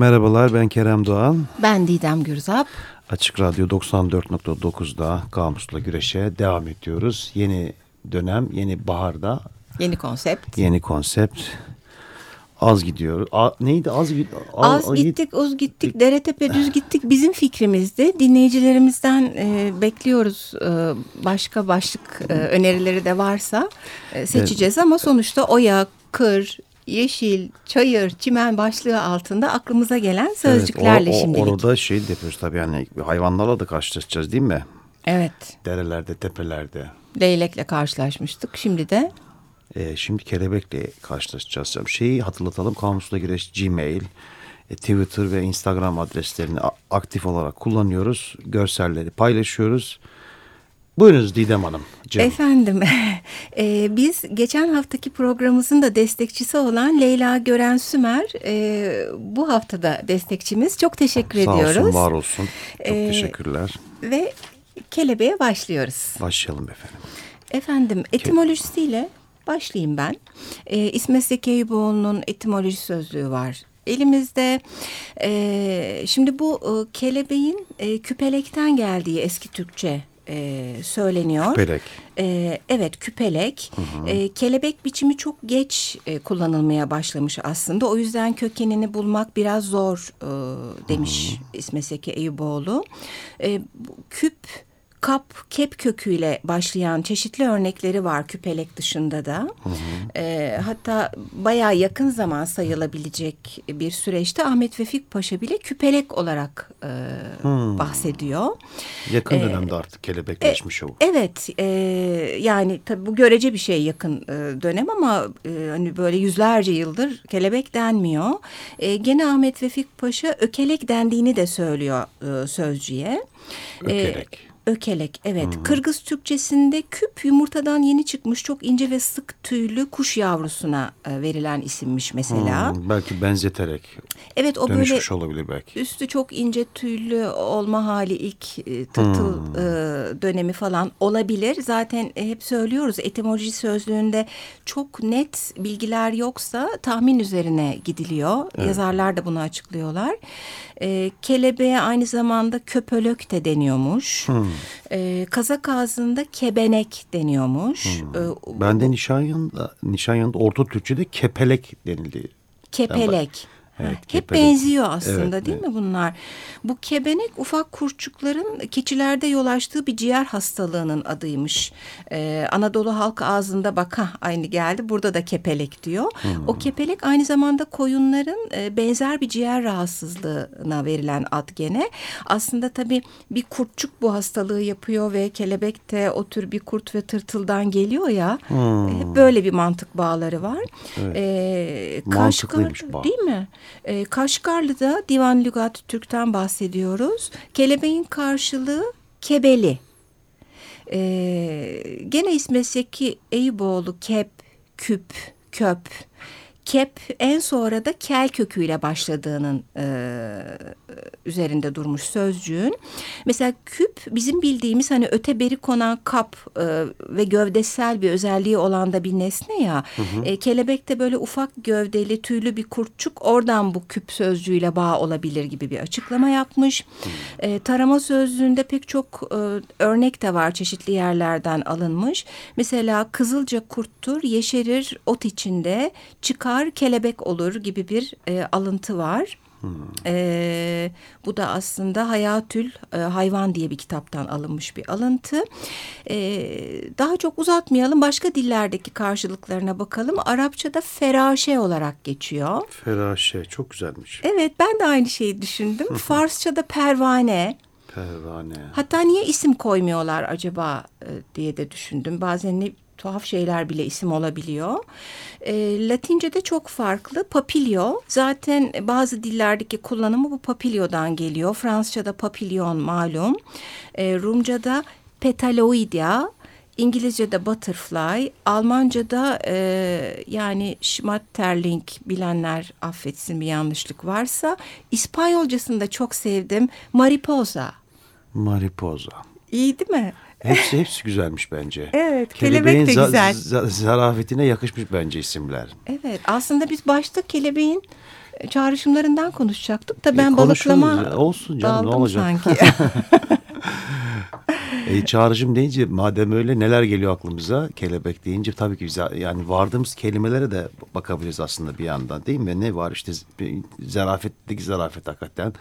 Merhabalar ben Kerem Doğan. Ben Didem Gürzap. Açık Radyo 94.9'da Kamus'la Güreş'e devam ediyoruz. Yeni dönem, yeni baharda. Yeni konsept. Yeni konsept. Az gidiyor. A, neydi? Az, az, az gittik, uz gittik, dere tepe düz gittik. Bizim fikrimizdi. Dinleyicilerimizden e, bekliyoruz. E, başka başlık e, önerileri de varsa e, seçeceğiz. Ama sonuçta oya, kır, yeşil, çayır, çimen başlığı altında aklımıza gelen sözcüklerle evet, o, o, şimdilik. Orada şey yapıyoruz tabii yani hayvanlarla da karşılaşacağız değil mi? Evet. Derelerde, tepelerde. Leylekle karşılaşmıştık. Şimdi de? Ee, şimdi kelebekle karşılaşacağız. Şeyi hatırlatalım. Kamusla Güreş Gmail, e, Twitter ve Instagram adreslerini aktif olarak kullanıyoruz. Görselleri paylaşıyoruz. Buyurunuz Didem Hanım. Canım. Efendim, e, biz geçen haftaki programımızın da destekçisi olan Leyla Gören Sümer e, bu haftada destekçimiz. Çok teşekkür Sağ ediyoruz. Sağ olsun, var olsun. Çok e, teşekkürler. Ve kelebeğe başlıyoruz. Başlayalım efendim. Efendim, etimolojisiyle başlayayım ben. E, İsmet Zeki Eyüboğlu'nun etimoloji sözlüğü var elimizde. E, şimdi bu e, kelebeğin e, küpelekten geldiği eski Türkçe e, söyleniyor. Küpelek. E, evet küpelek. Hı hı. E, kelebek biçimi çok geç e, kullanılmaya başlamış aslında. O yüzden kökenini bulmak biraz zor e, demiş hı hı. İsmet Seki Eyüboğlu. E, küp kap, kep köküyle başlayan çeşitli örnekleri var küpelek dışında da. Hı hı. E, hatta bayağı yakın zaman sayılabilecek bir süreçte Ahmet Vefik Paşa bile küpelek olarak e, hmm. bahsediyor. Yakın e, dönemde artık kelebekleşmiş e, o. Evet e, yani tabii bu görece bir şey yakın e, dönem ama e, hani böyle yüzlerce yıldır kelebek denmiyor. E, gene Ahmet Vefik Paşa ökelek dendiğini de söylüyor e, sözcüye. Ökelek. E, Ökelek evet. Hmm. Kırgız Türkçesinde küp yumurtadan yeni çıkmış çok ince ve sık tüylü kuş yavrusuna e, verilen isimmiş mesela. Hmm, belki benzeterek. Evet o böyle olabilir belki. Üstü çok ince tüylü olma hali ilk e, tırtıl hmm. e, dönemi falan olabilir. Zaten e, hep söylüyoruz etimoloji sözlüğünde çok net bilgiler yoksa tahmin üzerine gidiliyor. Evet. Yazarlar da bunu açıklıyorlar. E, kelebeğe aynı zamanda köpölök de deniyormuş. Hmm. E, kazak ağzında kebenek deniyormuş. Hmm. E, ben de Nişanyan'da, Nişanyan'da Orta Türkçe'de kepelek denildi. Kepelek. Evet, Hep kepenek. benziyor aslında evet, değil evet. mi bunlar? Bu kebenek ufak kurçukların keçilerde yol açtığı bir ciğer hastalığının adıymış. Ee, Anadolu halk ağzında bak ha aynı geldi burada da kepelek diyor. Hmm. O kepelek aynı zamanda koyunların e, benzer bir ciğer rahatsızlığına verilen ad gene. Aslında tabii bir kurtçuk bu hastalığı yapıyor ve kelebek de o tür bir kurt ve tırtıldan geliyor ya. Hmm. Hep böyle bir mantık bağları var. Evet. Ee, Mantıklıymış bağ. Değil mi? E, Kaşgarlı'da Divan Lügat Türk'ten bahsediyoruz. Kelebeğin karşılığı kebeli. E, gene İsmet Seki Eyüboğlu kep, küp, köp kep en sonra da kel köküyle başladığının e, üzerinde durmuş sözcüğün. Mesela küp bizim bildiğimiz hani öte beri konan kap e, ve gövdesel bir özelliği olan da bir nesne ya. Hı hı. E, kelebek de böyle ufak gövdeli tüylü bir kurtçuk oradan bu küp sözcüğüyle bağ olabilir gibi bir açıklama yapmış. E, tarama sözlüğünde pek çok e, örnek de var çeşitli yerlerden alınmış. Mesela kızılca kurttur yeşerir ot içinde çıkar çıkar kelebek olur gibi bir e, alıntı var. Hmm. E, bu da aslında Hayatül e, Hayvan diye bir kitaptan alınmış bir alıntı. E, daha çok uzatmayalım. Başka dillerdeki karşılıklarına bakalım. Arapçada feraşe olarak geçiyor. Feraşe çok güzelmiş. Evet ben de aynı şeyi düşündüm. Farsçada pervane. Pervane. Hatta niye isim koymuyorlar acaba e, diye de düşündüm. Bazen ne tuhaf şeyler bile isim olabiliyor. E, Latince'de çok farklı. Papilio zaten bazı dillerdeki kullanımı bu papilio'dan geliyor. Fransızca'da papilyon malum. E, Rumca'da petaloidea, İngilizce'de butterfly, Almanca'da e, yani Schmetterling bilenler affetsin bir yanlışlık varsa. İspanyolcasını da çok sevdim. Mariposa. Mariposa. İyi değil mi? Hepsi hepsi güzelmiş bence. Evet, kelebek de güzel. zarafetine yakışmış bence isimler. Evet, aslında biz başta kelebeğin çağrışımlarından konuşacaktık da E, ben konuşuruz balıklama. Olsun canım, ne olacak? sanki. E, çağrışım deyince madem öyle neler geliyor aklımıza kelebek deyince tabii ki bize yani vardığımız kelimelere de bakabiliriz aslında bir yandan değil mi? Ne var işte zarafetteki zarafet hakikaten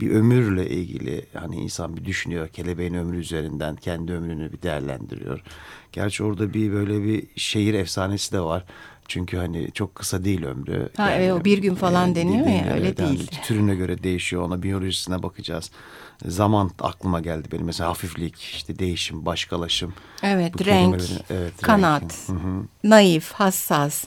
bir ömürle ilgili hani insan bir düşünüyor kelebeğin ömrü üzerinden kendi ömrünü bir değerlendiriyor. Gerçi orada bir böyle bir şehir efsanesi de var. Çünkü hani çok kısa değil ömrü. Ha, evet, o bir gün falan deniyor ya, öyle yani değil. Türüne göre değişiyor. Ona biyolojisine bakacağız. Zaman aklıma geldi benim. Mesela hafiflik, işte değişim, başkalaşım. Evet, Bu renk, evet, kanat, renk. Hı hı. Naif, hassas.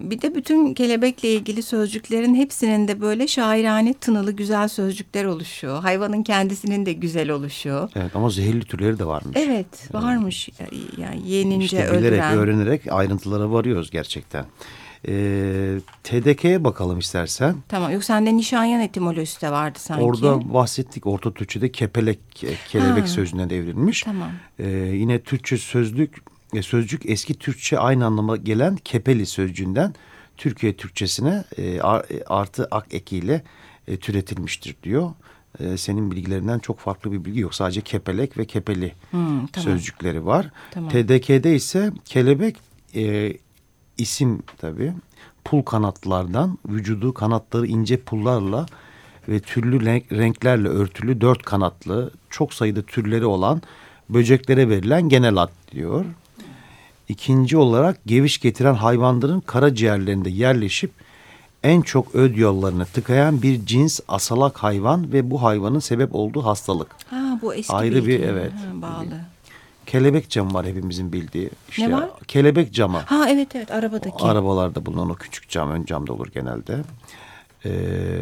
Bir de bütün kelebekle ilgili sözcüklerin hepsinin de böyle şairane tınılı güzel sözcükler oluşuyor. Hayvanın kendisinin de güzel oluşuyor. Evet ama zehirli türleri de varmış. Evet, varmış. Yani yenince İşte bilerek, öldüren. öğrenerek ayrıntılara varıyoruz gerçekten. Ee, TDK'ye bakalım istersen. Tamam. Yok sende nişanyan etimolojisi de vardı sanki. Orada bahsettik Orta Türkçe'de kepelek, kelebek Ha. sözüne devrilmiş. Tamam. Ee, yine Türkçe sözlük, e, sözcük eski Türkçe aynı anlama gelen kepeli sözcüğünden Türkiye Türkçesine e, e, artı ak ekiyle e, türetilmiştir diyor. E, senin bilgilerinden çok farklı bir bilgi yok. Sadece kepelek ve kepeli Hmm, tamam. sözcükleri var. Tamam. TDK'de ise kelebek e, isim tabii. Pul kanatlardan vücudu kanatları ince pullarla ve türlü renk- renklerle örtülü dört kanatlı çok sayıda türleri olan böceklere verilen genel ad diyor. İkinci olarak geviş getiren hayvanların karaciğerlerinde yerleşip en çok öd yollarını tıkayan bir cins asalak hayvan ve bu hayvanın sebep olduğu hastalık. Ha bu eski Ayrı bir, evet. Ha, bağlı. Kelebek camı var hepimizin bildiği. İşte Ne var? Kelebek camı. Ha evet evet arabadaki. Arabalarda bulunan o küçük cam ön camda olur genelde. Ee,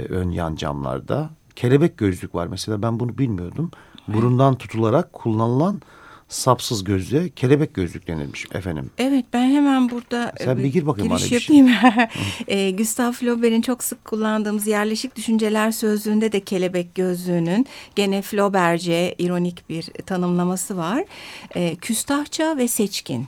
ön yan camlarda. Kelebek gözlük var mesela ben bunu bilmiyordum. Burundan tutularak kullanılan sapsız gözlüğe kelebek gözlük denilmiş efendim. Evet ben hemen burada Sen e, bir gir bakayım giriş şey. yapayım. e, Gustav Flaubert'in çok sık kullandığımız yerleşik düşünceler sözlüğünde de kelebek gözlüğünün gene Flaubert'ce ironik bir tanımlaması var. E, küstahça ve seçkin.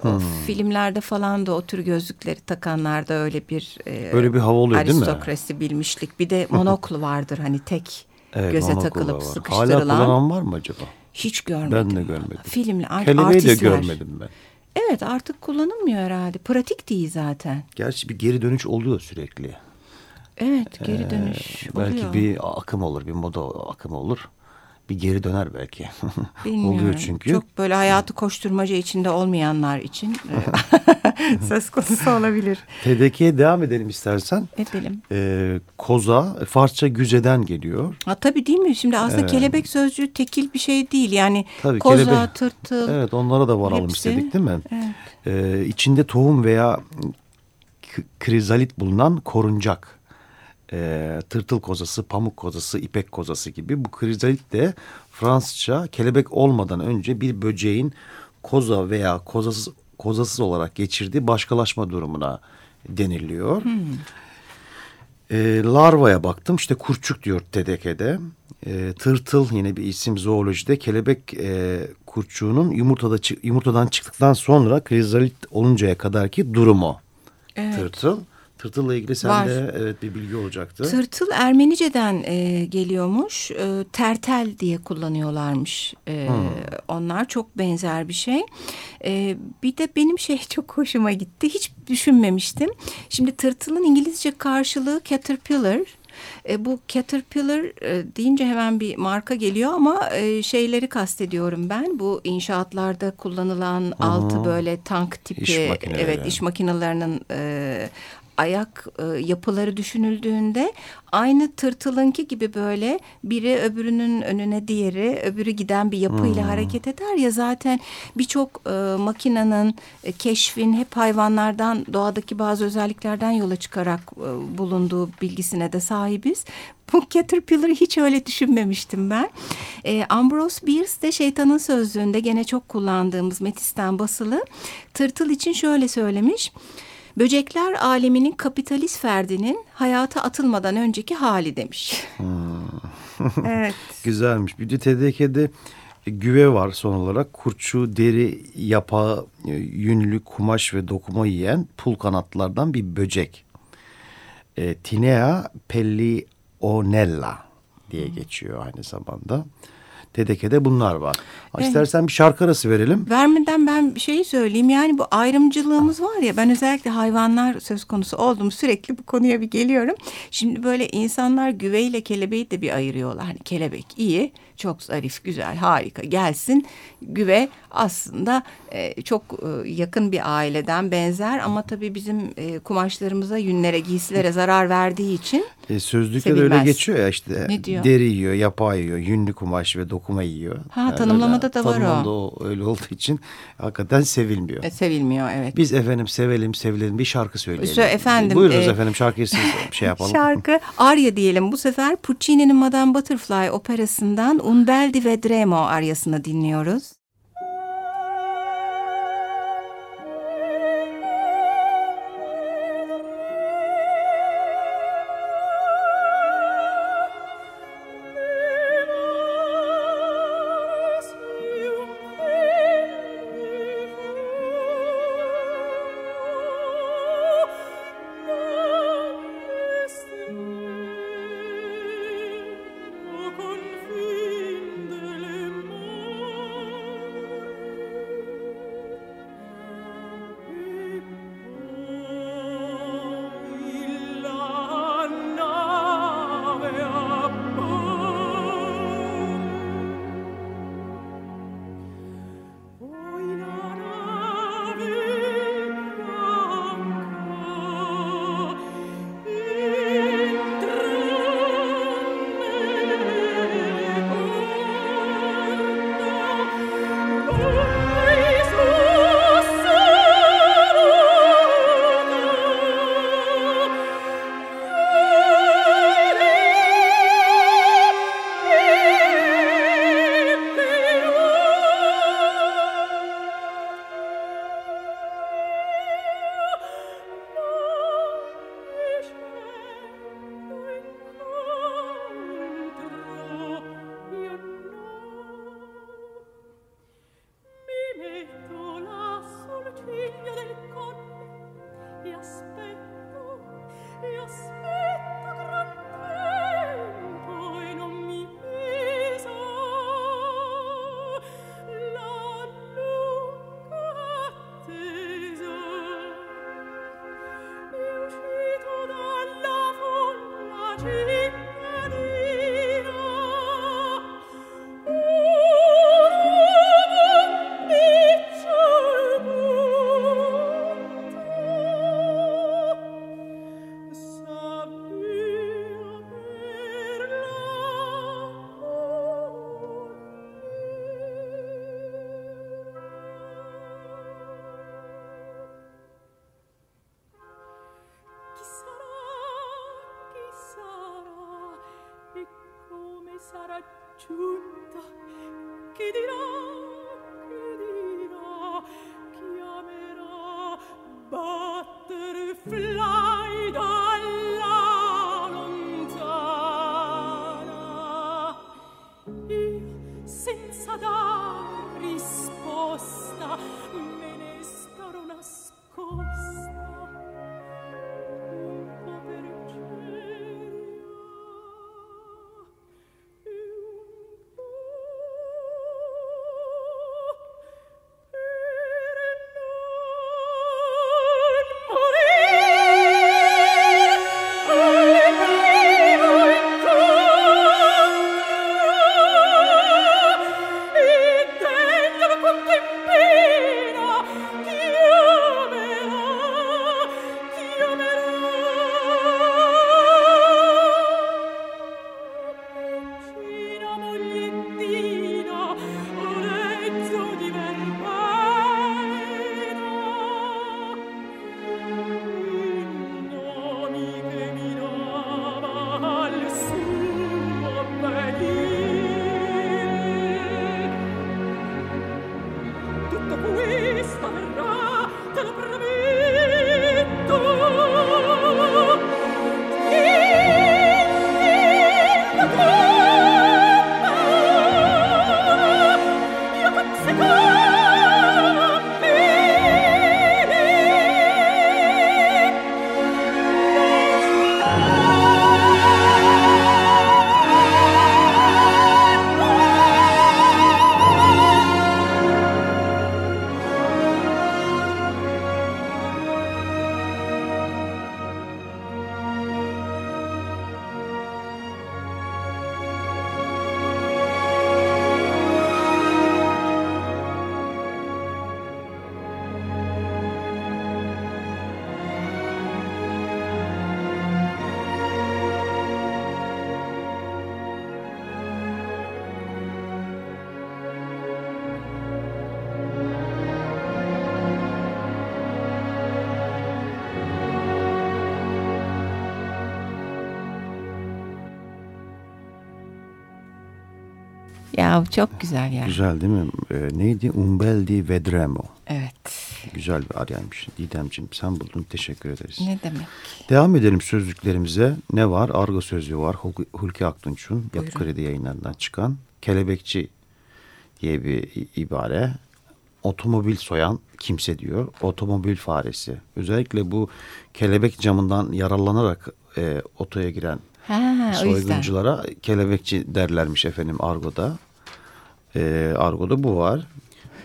Hmm. filmlerde falan da o tür gözlükleri takanlarda öyle bir e, Öyle bir hava oluyor değil mi? aristokrasi bilmişlik. Bir de monoklu vardır hani tek Evet, göze takılıp var. Hala sıkıştırılan. kullanan var mı acaba? Hiç görmedim. Ben de görmedim. Filmle Kelebeği de artistler. görmedim ben. Evet artık kullanılmıyor herhalde. Pratik değil zaten. Gerçi bir geri dönüş oluyor sürekli. Evet geri dönüş Belki oluyor. bir akım olur, bir moda akımı olur. Bir geri döner belki. Bilmiyorum. Oluyor çünkü. Çok böyle hayatı koşturmaca içinde olmayanlar için e, söz konusu olabilir. TDK'ye devam edelim istersen. Edelim. Ee, koza, Farsça güzeden geliyor. Ha, tabii değil mi? Şimdi aslında Evet. kelebek sözcüğü tekil bir şey değil. Yani Tabii, koza, kelebek- tırtıl. Evet onlara da varalım Hepsi. istedik değil mi? Evet. Ee, içinde tohum veya krizalit bulunan koruncak. Ee, tırtıl kozası, pamuk kozası, ipek kozası gibi. Bu krizalit de Fransızca kelebek olmadan önce bir böceğin koza veya kozasız, kozasız olarak geçirdiği başkalaşma durumuna deniliyor. E, larvaya baktım işte kurçuk diyor TDK'de. E, tırtıl yine bir isim zoolojide kelebek e, kurçuğunun yumurtada yumurtadan çıktıktan sonra krizalit oluncaya kadarki durumu. Evet. Tırtıl. Tırtılla ilgili Var. sende evet bir bilgi olacaktı. Tırtıl Ermenice'den e, geliyormuş. E, tertel diye kullanıyorlarmış. E, Onlar çok benzer bir şey. E, bir de benim şey çok hoşuma gitti. Hiç düşünmemiştim. Şimdi tırtılın İngilizce karşılığı caterpillar. E, bu caterpillar e, deyince hemen bir marka geliyor ama e, şeyleri kastediyorum ben. Bu inşaatlarda kullanılan altı böyle tank tipi İş evet iş makinelerinin e, ayak e, yapıları düşünüldüğünde aynı tırtılınki gibi böyle biri öbürünün önüne diğeri öbürü giden bir yapıyla hareket eder ya zaten birçok e, makinenin e, keşfin hep hayvanlardan doğadaki bazı özelliklerden yola çıkarak e, bulunduğu bilgisine de sahibiz. Bu Caterpillar'ı hiç öyle düşünmemiştim ben. E, Ambrose Bierce de şeytanın sözlüğünde gene çok kullandığımız Metis'ten basılı tırtıl için şöyle söylemiş. Böcekler aleminin kapitalist ferdinin hayata atılmadan önceki hali demiş. evet. Güzelmiş. Bir de TDK'de güve var son olarak. Kurçu, deri, yapağı, yünlü, kumaş ve dokuma yiyen pul kanatlardan bir böcek. E, Tinea pellionella diye geçiyor aynı zamanda. Tedeke'de bunlar var. Evet. İstersen bir şarkı arası verelim. Vermeden ben bir şey söyleyeyim. Yani bu ayrımcılığımız var ya ben özellikle hayvanlar söz konusu oldum. Sürekli bu konuya bir geliyorum. Şimdi böyle insanlar güveyle kelebeği de bir ayırıyorlar. Hani kelebek iyi, çok zarif, güzel, harika gelsin. Güve aslında e, çok e, yakın bir aileden benzer ama tabii bizim e, kumaşlarımıza, yünlere, giysilere zarar verdiği için e, Sözlükte de öyle geçiyor ya işte ne diyor? deri yiyor, yapay yiyor, yünlü kumaş ve dokuma yiyor. Ha yani tanımlamada öyle, da var tanımlamada o. o. öyle olduğu için hakikaten sevilmiyor. E, sevilmiyor evet. Biz efendim sevelim, sevilelim bir şarkı söyleyelim. Efendim. Buyurunuz e, efendim şarkıyı siz şey yapalım. Şarkı Arya diyelim bu sefer Puccini'nin Madame Butterfly operasından Un bel di vedremo aryasını dinliyoruz. sarà giunta che dirò? Çok güzel yani. Güzel değil mi? Ee, neydi? Umbel di Vedremo. Evet. Güzel bir aryaymış. Didemciğim sen buldun. Teşekkür ederiz. Ne demek? Devam edelim sözlüklerimize. Ne var? Argo sözlüğü var. Hul- Hulki Aktunç'un Yapı. Kredi yayınlarından çıkan kelebekçi diye bir ibare. Otomobil soyan kimse diyor. Otomobil faresi. Özellikle bu kelebek camından yararlanarak e, otoya giren Ha, soygunculara kelebekçi derlermiş efendim Argo'da. E, Argo'da bu var.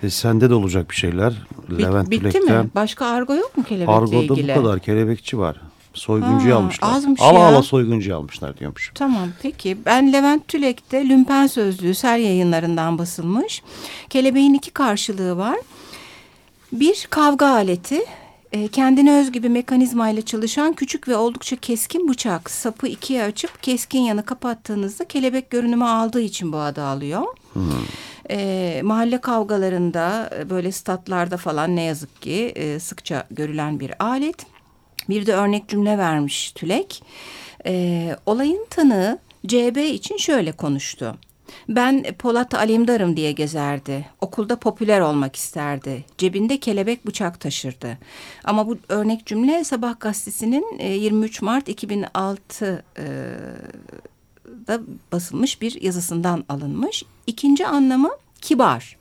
E, sende de olacak bir şeyler. Bit- Levent bitti Tülek'ten. mi? Başka argo yok mu kelebekle Argo'da ilgili? bu kadar kelebekçi var. Soyguncuyu Ha, almışlar. azmış ala ya. ala soyguncuyu almışlar diyormuş. Tamam peki. Ben Levent Tülek'te Lümpen Sözlüğü Ser yayınlarından basılmış. Kelebeğin iki karşılığı var. Bir kavga aleti. e, Kendine özgü bir mekanizmayla çalışan küçük ve oldukça keskin bıçak. Sapı ikiye açıp keskin yanı kapattığınızda kelebek görünümü aldığı için bu adı alıyor. E, mahalle kavgalarında e, böyle statlarda falan ne yazık ki e, sıkça görülen bir alet. Bir de örnek cümle vermiş Tülek. E, olayın tanığı CB için şöyle konuştu. Ben Polat Alemdar'ım diye gezerdi. Okulda popüler olmak isterdi. Cebinde kelebek bıçak taşırdı. Ama bu örnek cümle Sabah gazetesinin e, 23 Mart 2006 e, da basılmış bir yazısından alınmış. İkinci anlamı kibar.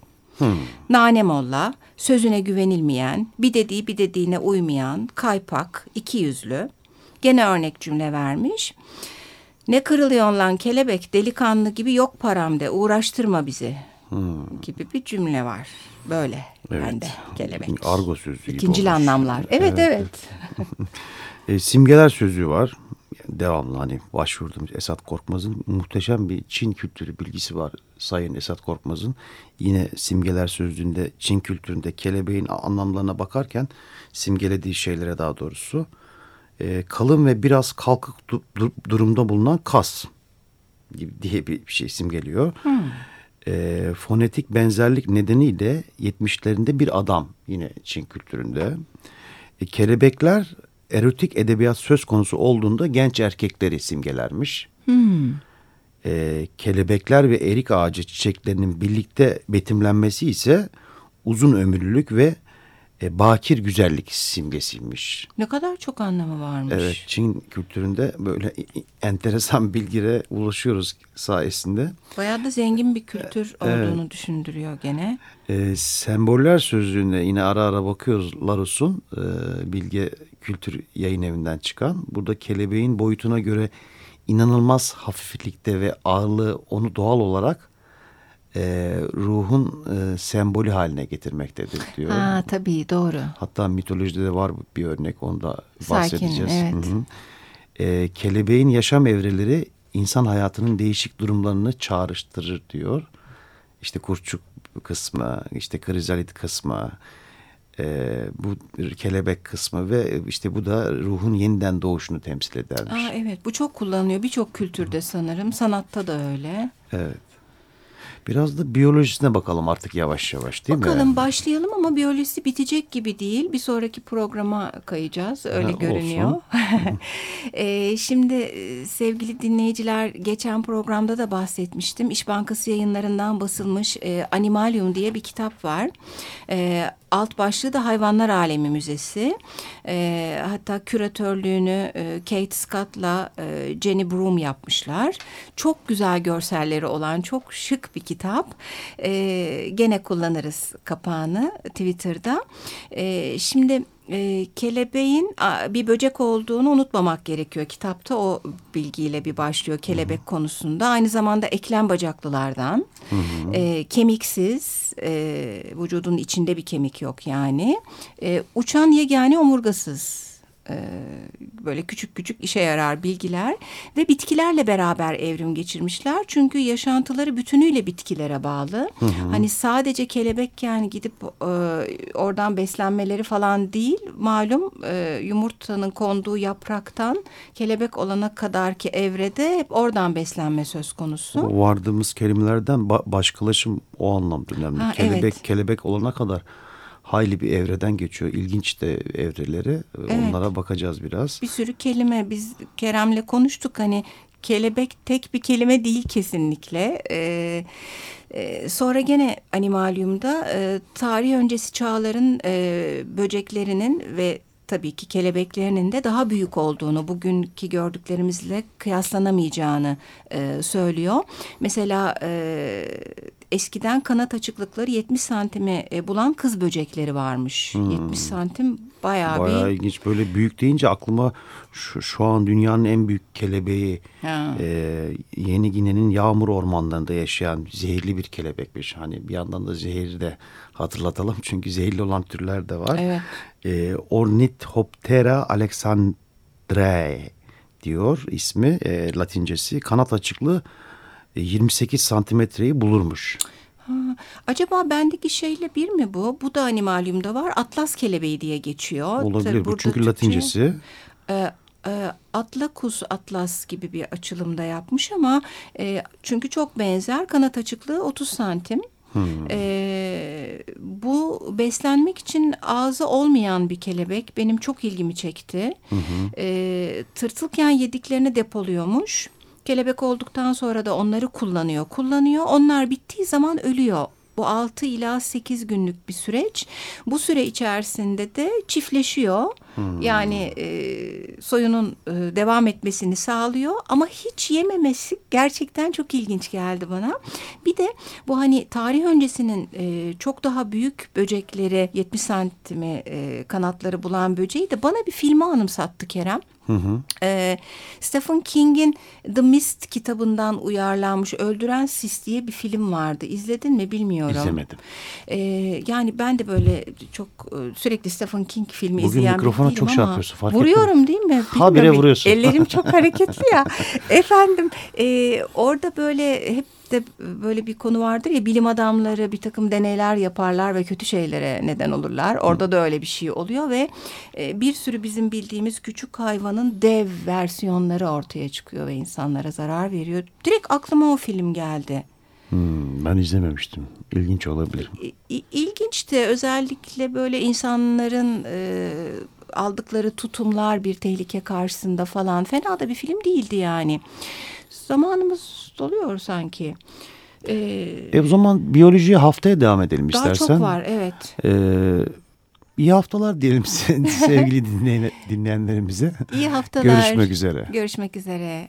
Nane molla, sözüne güvenilmeyen, bir dediği bir dediğine uymayan, kaypak, iki yüzlü. Gene örnek cümle vermiş. Ne kırılıyor lan kelebek delikanlı gibi yok param de uğraştırma bizi gibi bir cümle var. Böyle Evet. bende kelebek. Argo sözlüğü gibi İkincil olmuş. anlamlar. Evet evet. E, simgeler sözlüğü var. Devamlı hani başvurduğumuz Esat Korkmaz'ın muhteşem bir Çin kültürü bilgisi var. Sayın Esat Korkmaz'ın yine simgeler sözlüğünde Çin kültüründe kelebeğin anlamlarına bakarken simgelediği şeylere daha doğrusu e, kalın ve biraz kalkık du- du- durumda bulunan kas gibi diye bir şey simgeliyor. E, fonetik benzerlik nedeniyle 70'lerinde bir adam yine Çin kültüründe. E, kelebekler erotik edebiyat söz konusu olduğunda genç erkekleri simgelermiş. E, kelebekler ve erik ağacı çiçeklerinin birlikte betimlenmesi ise uzun ömürlülük ve e, bakir güzellik simgesiymiş. Ne kadar çok anlamı varmış. Evet, Çin kültüründe böyle enteresan bilgilere ulaşıyoruz sayesinde. Bayağı da zengin bir kültür olduğunu düşündürüyor gene. E, semboller sözlüğüne yine ara ara bakıyoruz Larus'un e, Bilge Kültür Yayın Evi'nden çıkan. Burada kelebeğin boyutuna göre inanılmaz hafiflikte ve ağırlığı onu doğal olarak e, ruhun e, sembolü haline getirmektedir diyor. Ha tabii doğru. Hatta mitolojide de var bir örnek onu da Sakin, bahsedeceğiz. evet. Hı hı. Ee, kelebeğin yaşam evreleri insan hayatının değişik durumlarını çağrıştırır diyor. İşte kurçuk kısmı, işte krizalit kısmı, e, bu kelebek kısmı ve işte bu da ruhun yeniden doğuşunu temsil edermiş. Aa, evet bu çok kullanılıyor birçok kültürde sanırım. Sanatta da öyle. Evet. Biraz da biyolojisine bakalım artık yavaş yavaş değil Bakalım mi? başlayalım ama biyolojisi bitecek gibi değil. Bir sonraki programa kayacağız. Öyle Ha, görünüyor. Ee, şimdi e, sevgili dinleyiciler geçen programda da bahsetmiştim. İş Bankası yayınlarından basılmış e, Animalium diye bir kitap var. E, alt başlığı da Hayvanlar Alemi Müzesi. E, hatta küratörlüğünü e, Kate Scott'la e, Jenny Broom yapmışlar. Çok güzel görselleri olan çok şık bir kitap. E, gene kullanırız kapağını Twitter'da. E, şimdi e, kelebeğin bir böcek olduğunu unutmamak gerekiyor. Kitapta o bilgiyle bir başlıyor kelebek konusunda. Aynı zamanda eklem bacaklılardan. E, kemiksiz, e, vücudun içinde bir kemik yok yani. E, uçan yegane omurgasız. E, böyle küçük küçük işe yarar bilgiler ve bitkilerle beraber evrim geçirmişler. Çünkü yaşantıları bütünüyle bitkilere bağlı. Hani sadece kelebek yani gidip e, oradan beslenmeleri falan değil. Malum e, yumurtanın konduğu yapraktan kelebek olana kadar ki evrede hep oradan beslenme söz konusu. O vardığımız kelimelerden ba- başkalaşım o anlamda önemli. Ha, kelebek evet. kelebek olana kadar hayli bir evreden geçiyor. İlginç de evreleri. Evet. Onlara bakacağız biraz. Bir sürü kelime biz Kerem'le konuştuk hani kelebek tek bir kelime değil kesinlikle. E, e, sonra gene animalyumda e, tarih öncesi çağların e, böceklerinin ve tabii ki kelebeklerinin de daha büyük olduğunu, bugünkü gördüklerimizle kıyaslanamayacağını e, söylüyor. Mesela e, eskiden kanat açıklıkları 70 santimi e, bulan kız böcekleri varmış. Hmm. 70 santim bayağı, Bayağı bir... ilginç. Böyle büyük deyince aklıma şu, şu an dünyanın en büyük kelebeği Ha. e, Yeni Gine'nin yağmur ormanlarında yaşayan zehirli bir kelebekmiş. Hani bir yandan da zehri de hatırlatalım. Çünkü zehirli olan türler de var. Evet. E, Ornithoptera alexandrae diyor ismi e, latincesi. Kanat açıklığı 28 santimetreyi bulurmuş. Ha, acaba bendeki şeyle bir mi bu? Bu da animalyumda var. Atlas kelebeği diye geçiyor. Olabilir Tabii bu çünkü Türkçe- latincesi. e, e, Atlakus Atlas gibi bir açılımda yapmış ama e, çünkü çok benzer kanat açıklığı 30 santim. E, bu beslenmek için ağzı olmayan bir kelebek benim çok ilgimi çekti. E, tırtılken yediklerini depoluyormuş. Kelebek olduktan sonra da onları kullanıyor, kullanıyor. Onlar bittiği zaman ölüyor. Bu 6 ila 8 günlük bir süreç. Bu süre içerisinde de çiftleşiyor. Yani e, soyunun e, devam etmesini sağlıyor ama hiç yememesi gerçekten çok ilginç geldi bana. Bir de bu hani tarih öncesinin e, çok daha büyük böcekleri 70 santimi e, kanatları bulan böceği de bana bir filmi anımsattı Kerem. Ee, Stephen King'in The Mist kitabından uyarlanmış Öldüren Sis diye bir film vardı. İzledin mi bilmiyorum. İzlemedim. Ee, yani ben de böyle çok e, sürekli Stephen King filmi Bugün izleyen mikrofona çok şey ama yapıyorsun, fark Vuruyorum değil mi? Habire Bilmiyorum, vuruyorsun. Ellerim çok hareketli ya. Efendim e, orada böyle hep de böyle bir konu vardır ya bilim adamları bir takım deneyler yaparlar ve kötü şeylere neden olurlar. Orada da öyle bir şey oluyor ve e, bir sürü bizim bildiğimiz küçük hayvanın dev versiyonları ortaya çıkıyor ve insanlara zarar veriyor. Direkt aklıma o film geldi. Hmm, ben izlememiştim. İlginç olabilir. İ- İlginçti özellikle böyle insanların e, aldıkları tutumlar bir tehlike karşısında falan fena da bir film değildi yani. Zamanımız doluyor sanki. E, E o zaman biyolojiye haftaya devam edelim daha istersen. çok var evet. Ee, iyi haftalar diyelim sevgili dinleyen, dinleyenlerimize. İyi haftalar. Görüşmek üzere. Görüşmek üzere.